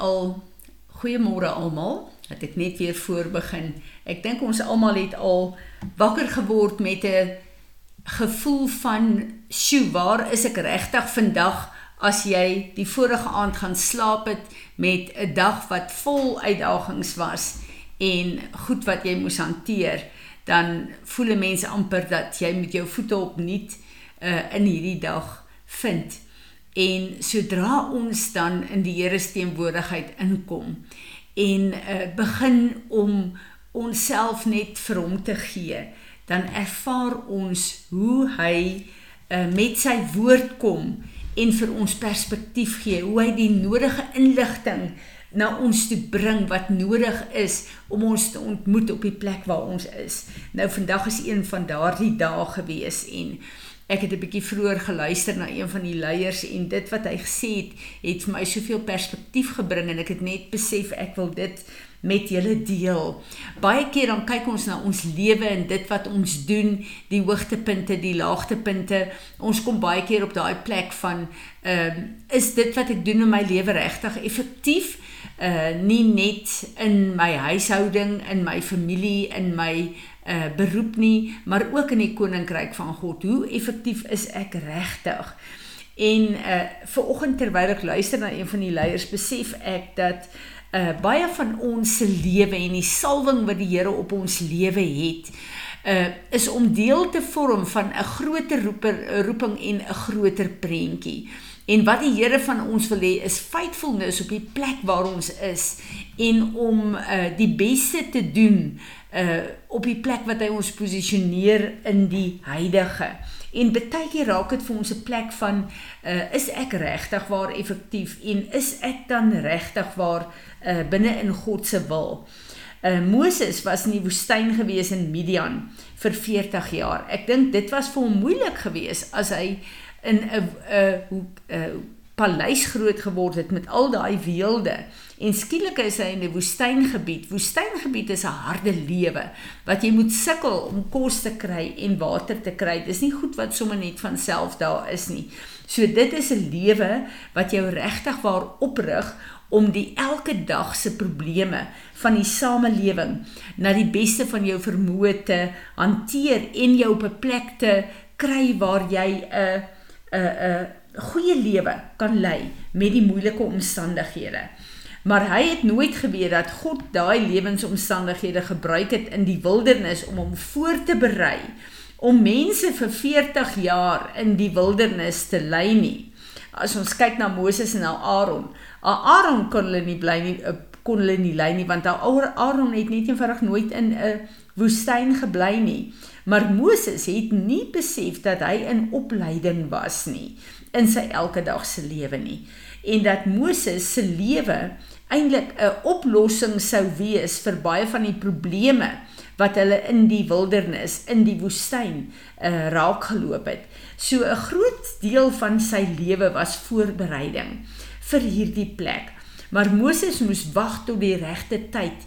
al goeiemôre almal. Dat ek net weer voor begin. Ek dink ons almal het al wakker geword met 'n gevoel van, "Sjoe, waar is ek regtig vandag?" As jy die vorige aand gaan slaap het met 'n dag wat vol uitdagings was en goed wat jy moes hanteer, dan voel 'n mens amper dat jy met jou voete opnuut uh, in hierdie dag vind. En sodra ons dan in die Here se teenwoordigheid inkom en uh, begin om onsself net vir hom te gee, dan ervaar ons hoe hy uh, met sy woord kom en vir ons perspektief gee, hoe hy die nodige inligting na ons toe bring wat nodig is om ons te ontmoet op die plek waar ons is. Nou vandag is een van daardie dae gewees en ek het 'n bietjie vroeër geluister na een van die leiers en dit wat hy gesê het, het vir my soveel perspektief gebring en ek het net besef ek wil dit met julle deel. Baie keer dan kyk ons na ons lewe en dit wat ons doen, die hoogtepunte, die laagtepunte. Ons kom baie keer op daai plek van ehm uh, is dit wat ek doen in my lewe regtig effektief? Uh nie net in my huishouding, in my familie, in my uh beroep nie, maar ook in die koninkryk van God. Hoe effektief is ek regtig? En uh ver oggend terwyl ek luister na een van die leiers, besef ek dat uh baie van ons se lewe en die salwing wat die Here op ons lewe het, uh is om deel te vorm van 'n groter roeper roeping en 'n groter prentjie. En wat die Here van ons wil hê is faithfulness op die plek waar ons is en om uh die beste te doen uh op die plek wat hy ons posisioneer in die huidige. En baie keer raak dit vir ons 'n plek van uh is ek regtig waar effektief en is ek dan regtig waar uh binne in God se wil. Uh Moses was in die woestyn gewees in Midian vir 40 jaar. Ek dink dit was vir hom moeilik geweest as hy in 'n 'n 'n paleis groot geword het met al daai weelde en skielik is hy in 'n woestyngebied. Woestyngebied is 'n harde lewe wat jy moet sukkel om kos te kry en water te kry. Dis nie goed wat sommer net van self daar is nie. So dit is 'n lewe wat jou regtig waar oprig om die elke dag se probleme van die samelewing na die beste van jou vermoë te hanteer en jou op 'n plek te kry waar jy 'n 'n 'n goeie lewe kan lei met die moeilike omstandighede. Maar hy het nooit geweet dat God daai lewensomstandighede gebruik het in die wildernis om hom voor te berei om mense vir 40 jaar in die wildernis te lei nie. As ons kyk na Moses en Aaron, Aaron kon hulle nie bly nie eh, kon hulle nie lei nie want Aaron het net eenvoudig nooit in 'n woestyn gebly nie. Maar Moses het nie besef dat hy in opleiding was nie in sy elke dag se lewe nie en dat Moses se lewe eintlik 'n oplossing sou wees vir baie van die probleme wat hulle in die wildernis in die woestyn uh, raak geloop het. So 'n groot deel van sy lewe was voorbereiding vir hierdie plek. Maar Moses moes wag tot die regte tyd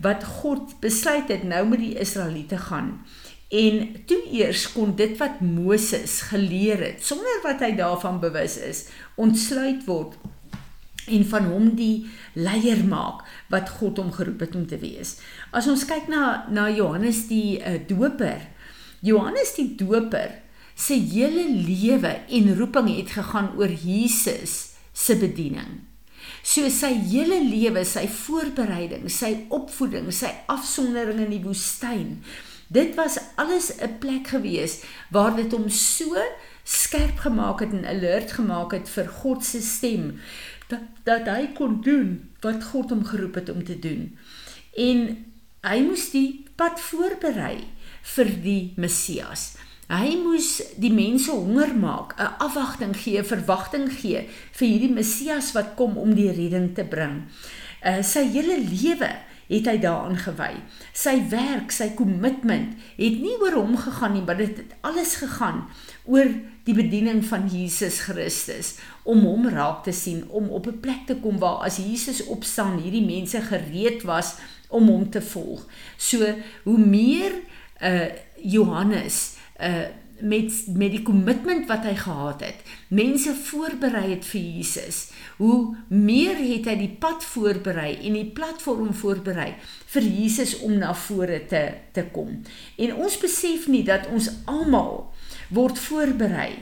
wat God besluit het nou met die Israeliete gaan. En toe eers kon dit wat Moses geleer het, sonder wat hy daarvan bewus is, ontsluit word en van hom die leier maak wat God hom geroep het om te wees. As ons kyk na na Johannes die uh, doper, Johannes die doper se hele lewe en roeping het gegaan oor Jesus se bediening. So sy hele lewe, sy voorbereiding, sy opvoeding, sy afsondering in die woestyn, Dit was alles 'n plek gewees waar dit hom so skerp gemaak het en alert gemaak het vir God se stem dat dat hy kon doen wat God hom geroep het om te doen. En hy moes die pad voorberei vir die Messias. Hy moes die mense honger maak, 'n afwagting gee, verwagting gee vir hierdie Messias wat kom om die redding te bring. Uh, sy hele lewe het hy daaraan gewy. Sy werk, sy kommitment het nie oor hom gegaan nie, maar dit het alles gegaan oor die bediening van Jesus Christus om hom raak te sien, om op 'n plek te kom waar as Jesus opstaan, hierdie mense gereed was om hom te volg. So hoe meer uh Johannes uh met met die kommitment wat hy gehad het, mense voorberei het vir Jesus, hoe meer het hy die pad voorberei en die platform voorberei vir Jesus om na vore te te kom. En ons besef nie dat ons almal word voorberei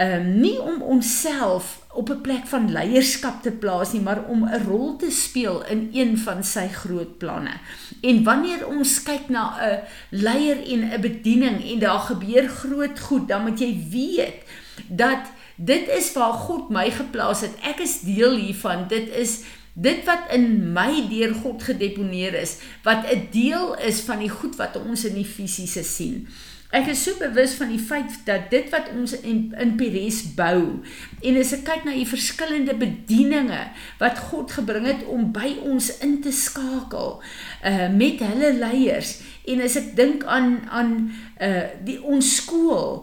ehm um, nie om onsself op 'n plek van leierskap te plaas nie, maar om 'n rol te speel in een van sy groot planne. En wanneer ons kyk na 'n leier en 'n bediening en daar gebeur groot goed, dan moet jy weet dat dit is waar God my geplaas het. Ek is deel hiervan. Dit is dit wat in my deur God gedeponeer is, wat 'n deel is van die goed wat ons in die fisiese sien. Ek is so bewus van die feit dat dit wat ons in, in Peres bou en as ek kyk na die verskillende bedieninge wat God gebring het om by ons in te skakel uh met hulle leiers en as ek dink aan aan uh die ons skool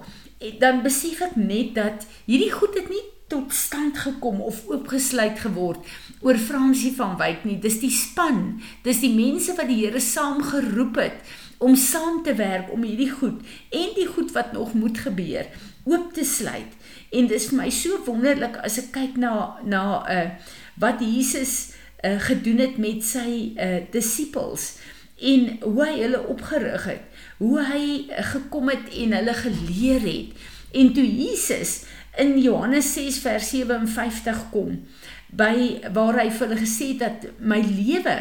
dan besef ek net dat hierdie goed het nie tot stand gekom of oopgesluit geword oor Fransie van Wyk nie. Dis die span dis die mense wat die Here saam geroep het om saam te werk om hierdie goed en die goed wat nog moet gebeur oop te sluit. En dis vir my so wonderlik as ek kyk na na uh wat Jesus uh gedoen het met sy uh disippels en hoe hy hulle opgerig het, hoe hy gekom het en hulle geleer het. En toe Jesus in Johannes 6 vers 57 kom by waar hy vir hulle gesê het dat my lewe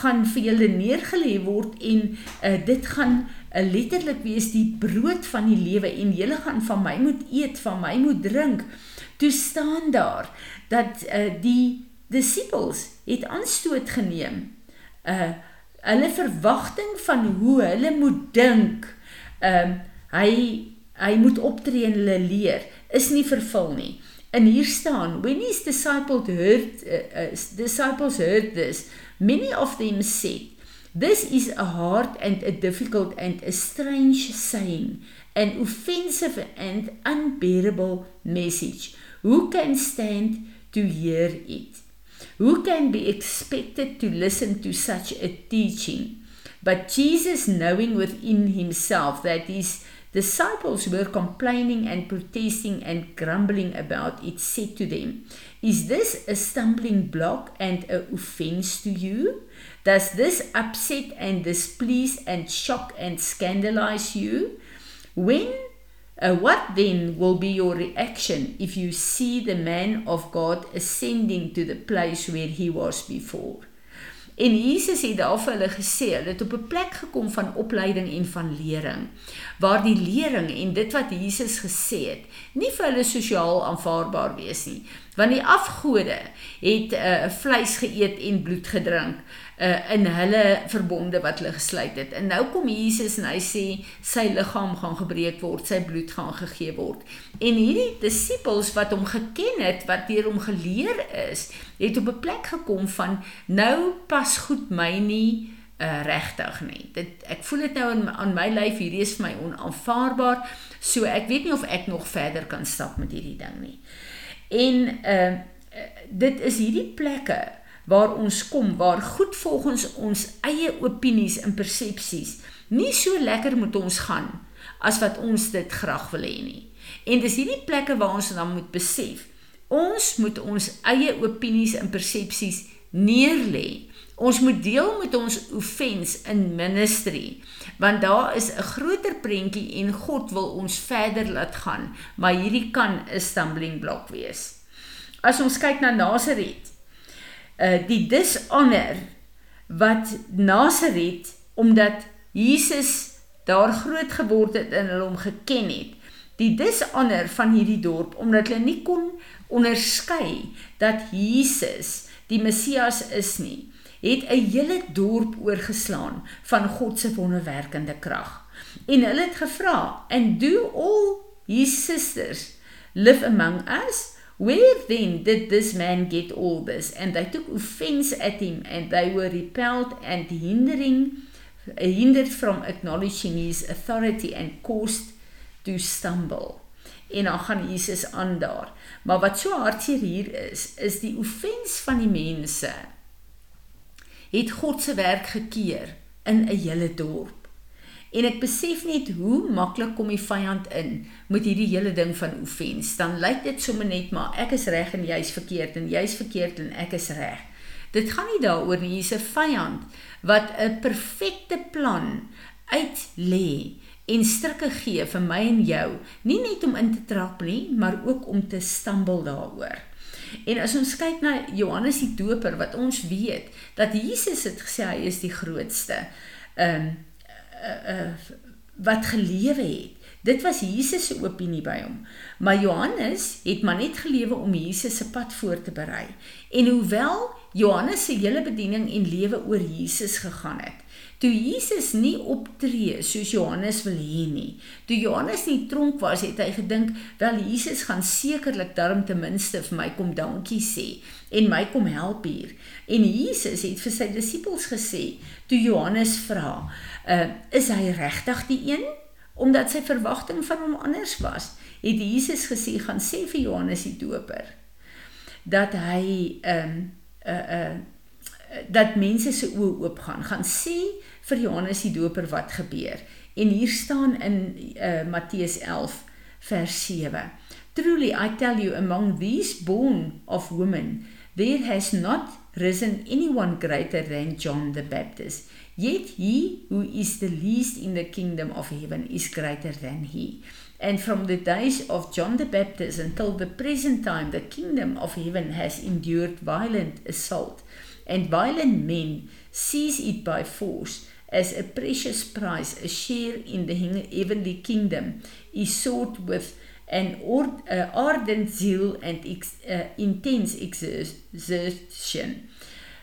gaan vir julle neergelê word en uh, dit gaan uh, letterlik wees die brood van die lewe en julle gaan van my moet eet, van my moet drink. Toe staan daar dat uh, die disippels het aanstoot geneem. Uh hulle verwagting van hoe hulle moet dink, ehm uh, hy hy moet optree en hulle leer is nie vervul nie. En hier staan when his disciples heard uh, uh, disciples heard this Many of them said, This is a hard and a difficult and a strange saying, an offensive and unbearable message. Who can stand to hear it? Who can be expected to listen to such a teaching? But Jesus, knowing within himself that his disciples were complaining and protesting and grumbling about it, said to them, Is this a stumbling block and a offense to you? Does this upset and displease and shock and scandalize you? When uh, what then will be your reaction if you see the man of God ascending to the place where he was before? En Jesus het daar vir hulle gesê, hulle het op 'n plek gekom van opleiding en van lering, waar die lering en dit wat Jesus gesê het, nie vir hulle sosiaal aanvaarbaar wees nie, want die afgode het uh, vleis geëet en bloed gedrink uh, in hulle verbonde wat hulle gesluit het. En nou kom Jesus en hy sê sy liggaam gaan gebreek word, sy bloed gaan gegee word. En hierdie disippels wat hom geken het, wat deur hom geleer is, het op 'n plek gekom van nou pas goed my nie uh regtig nie. Dit ek voel dit nou aan, aan my lyf hierdie is vir my onaanvaarbaar. So ek weet nie of ek nog verder kan stap met hierdie ding nie. En uh dit is hierdie plekke waar ons kom waar goed volgens ons eie opinies en persepsies nie so lekker moet ons gaan as wat ons dit graag wil hê nie. En dis hierdie plekke waar ons dan moet besef ons moet ons eie opinies en persepsies neerlê. Ons moet deel met ons offense in ministry want daar is 'n groter prentjie en God wil ons verder laat gaan, maar hierdie kan 'n stumbling block wees. As ons kyk na Nasaret, uh die dishonor wat Nasaret omdat Jesus daar groot geword het en hulle hom geken het. Die dishonor van hierdie dorp omdat hulle nie kon onderskei dat Jesus die Messias is nie, het 'n hele dorp oorgeslaan van God se wonderwerkende krag. En hulle het gevra, "And do all his sisters live among us?" Where then did this man get all this? And they took offense at him, and they were repelled and hindering, hindered from acknowledging his authority and caused to stumble. En dan gaan Jesus aan daar. Maar wat so hartseer hier is, is die offens van die mense het God se werk gekeer in 'n hele dorp. En ek besef net hoe maklik kom die vyand in met hierdie hele ding van offense. Dan lyk dit sommer net maar ek is reg en jy's verkeerd en jy's verkeerd en ek is reg. Dit gaan nie daaroor nie, hier's 'n vyand wat 'n perfekte plan uit lê en strikke gee vir my en jou, nie net om in te trap nie, maar ook om te stamble daaroor. En as ons kyk na Johannes die Doper wat ons weet dat Jesus het gesê hy is die grootste. Ehm um, uh, uh, wat gelewe het. Dit was Jesus se opinie by hom. Maar Johannes het maar net gelewe om Jesus se pad voor te berei. En hoewel Johannes se hele bediening en lewe oor Jesus gegaan het, toe Jesus nie optree soos Johannes wil hê nie. Toe Johannes nie tronk was, het hy gedink, wel Jesus gaan sekerlik darm ten minste vir my kom dankie sê en my kom help hier. En Jesus het vir sy disippels gesê, toe Johannes vra, uh, "Is hy regtig die een?" omdat sy verwagting van hom anders was, het Jesus gesê gaan sê vir Johannes die Doper dat hy ehm um, uh uh dat mense se oë oop gaan. Gaan sê vir Johannes die Doper wat gebeur. En hier staan in uh Matteus 11 vers 7. Truly I tell you among these born of women there has not risen anyone greater than John the Baptist. Yet he who is the least in the kingdom of heaven is greater than he. And from the days of John the Baptist until the present time, the kingdom of heaven has endured violent assault, and violent men seize it by force. As a precious prize, a share in the heavenly kingdom is sought with an ardent zeal and ex- uh, intense exertion.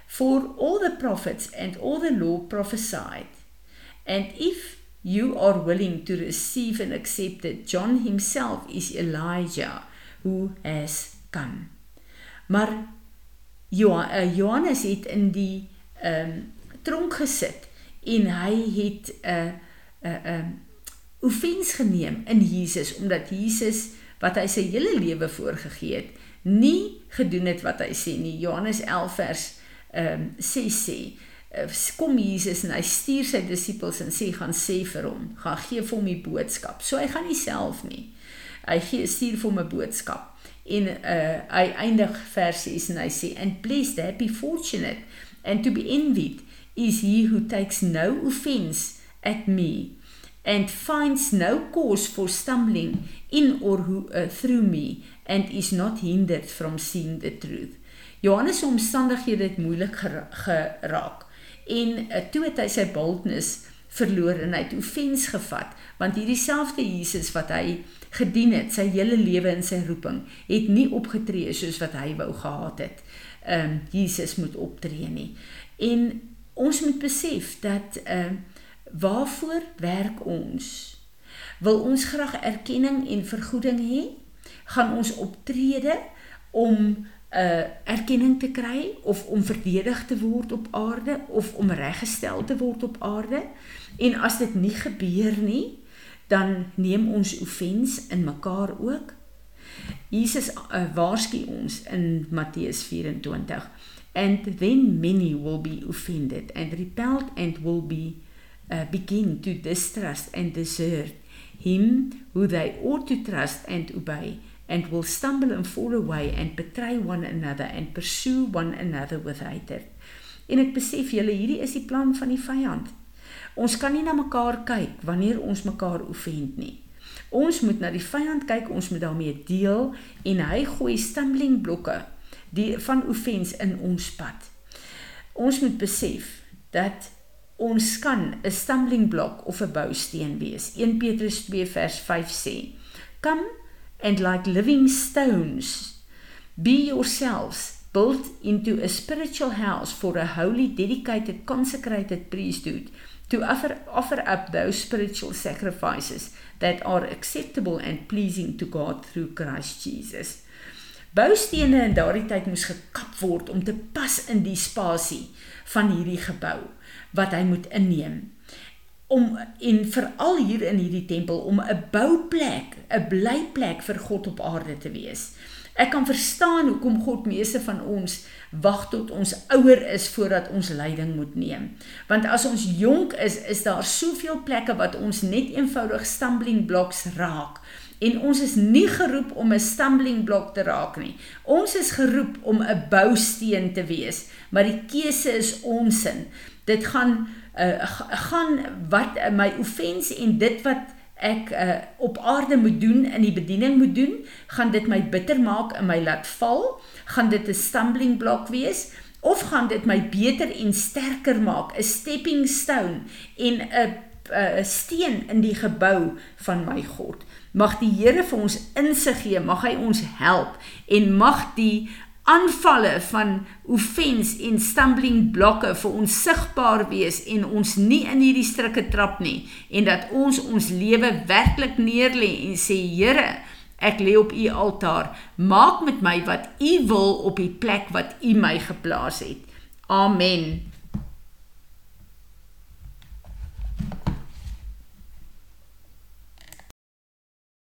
For all the prophets and all the law prophesied. And if you are willing to receive and accept it, John himself is Elijah who has come. Maar Johannes het in die ehm um, tronk gesit en hy het 'n uh, 'n uh, 'n uh, offens geneem in Jesus omdat Jesus wat hy sy hele lewe voorgegee het, nie gedoen het wat hy sê nie. Johannes 11 vers ehm um, sê sê eh, kom Jesus en hy stuur sy disippels en sê gaan sê vir hom, gaan gee vir hom die boodskap. So hy gaan nie self nie. Hy gee stuur vir hom 'n boodskap. En uh hy eindig vers 6 en hy sê and blessed happy fortunate and to be envied is he who takes no offense at me and finds no cause for stumbling in or who, uh, through me and is not hindered from seeing the truth. Johannes se omstandighede het moeilik geraak en uh, toe het hy sy boldness verloor en hy het offens gevat want hierdie selfde Jesus wat hy gedien het sy hele lewe in sy roeping het nie opgetree soos wat hy wou gehad het. Ehm um, Jesus moet optree nie. En ons moet besef dat ehm uh, waarvoor werk ons? Wil ons graag erkenning en vergoeding hê? Gaan ons optrede om uh erkenning te kry of om verdedig te word op aarde of om reggestel te word op aarde. En as dit nie gebeur nie, dan neem ons offens in mekaar ook. Jesus uh, waarsku ons in Matteus 24 and then many will be offended and repelled and will be uh, begin to distrust and desert him who they ought to trust and obey and will stumble and fall away and betray one another and pursue one another with hatred. En ek besef julle hierdie is die plan van die vyand. Ons kan nie na mekaar kyk wanneer ons mekaar offend nie. Ons moet na die vyand kyk, ons moet daarmee deel en hy gooi stumbling blokke die van offense in ons pad. Ons moet besef dat ons kan 'n stumbling block of 'n bousteen wees. 1 Petrus 2 vers 5 sê: "Come and like living stones, be yourselves built into a spiritual house for a holy, dedicated, consecrated priesthood to offer, offer up those spiritual sacrifices that are acceptable and pleasing to God through Christ Jesus. Boustene in daardie tyd moes gekap word om te pas in die spasie van hierdie gebou wat hy moet inneem om en veral hier in hierdie tempel om 'n bouplek, 'n blyplek vir God op aarde te wees. Ek kan verstaan hoekom God meeste van ons wag tot ons ouer is voordat ons leiding moet neem. Want as ons jonk is, is daar soveel plekke wat ons net eenvoudig stumbling blocks raak. En ons is nie geroep om 'n stumbling block te raak nie. Ons is geroep om 'n bousteen te wees, maar die keuse is ons in. Dit gaan uh, gaan wat my offense en dit wat ek uh, op aarde moet doen in die bediening moet doen, gaan dit my bitter maak en my laat val? Gaan dit 'n stumbling block wees? Of gaan dit my beter en sterker maak, 'n stepping stone en 'n 'n steen in die gebou van my God? Mag die Here vir ons insig gee, mag hy ons help en mag die aanvalle van offense en stumbling blokke vir ons sigbaar wees en ons nie in hierdie struike trap nie en dat ons ons lewe werklik neerlê en sê Here ek lê op u altaar. Maak met my wat u wil op die plek wat u my geplaas het. Amen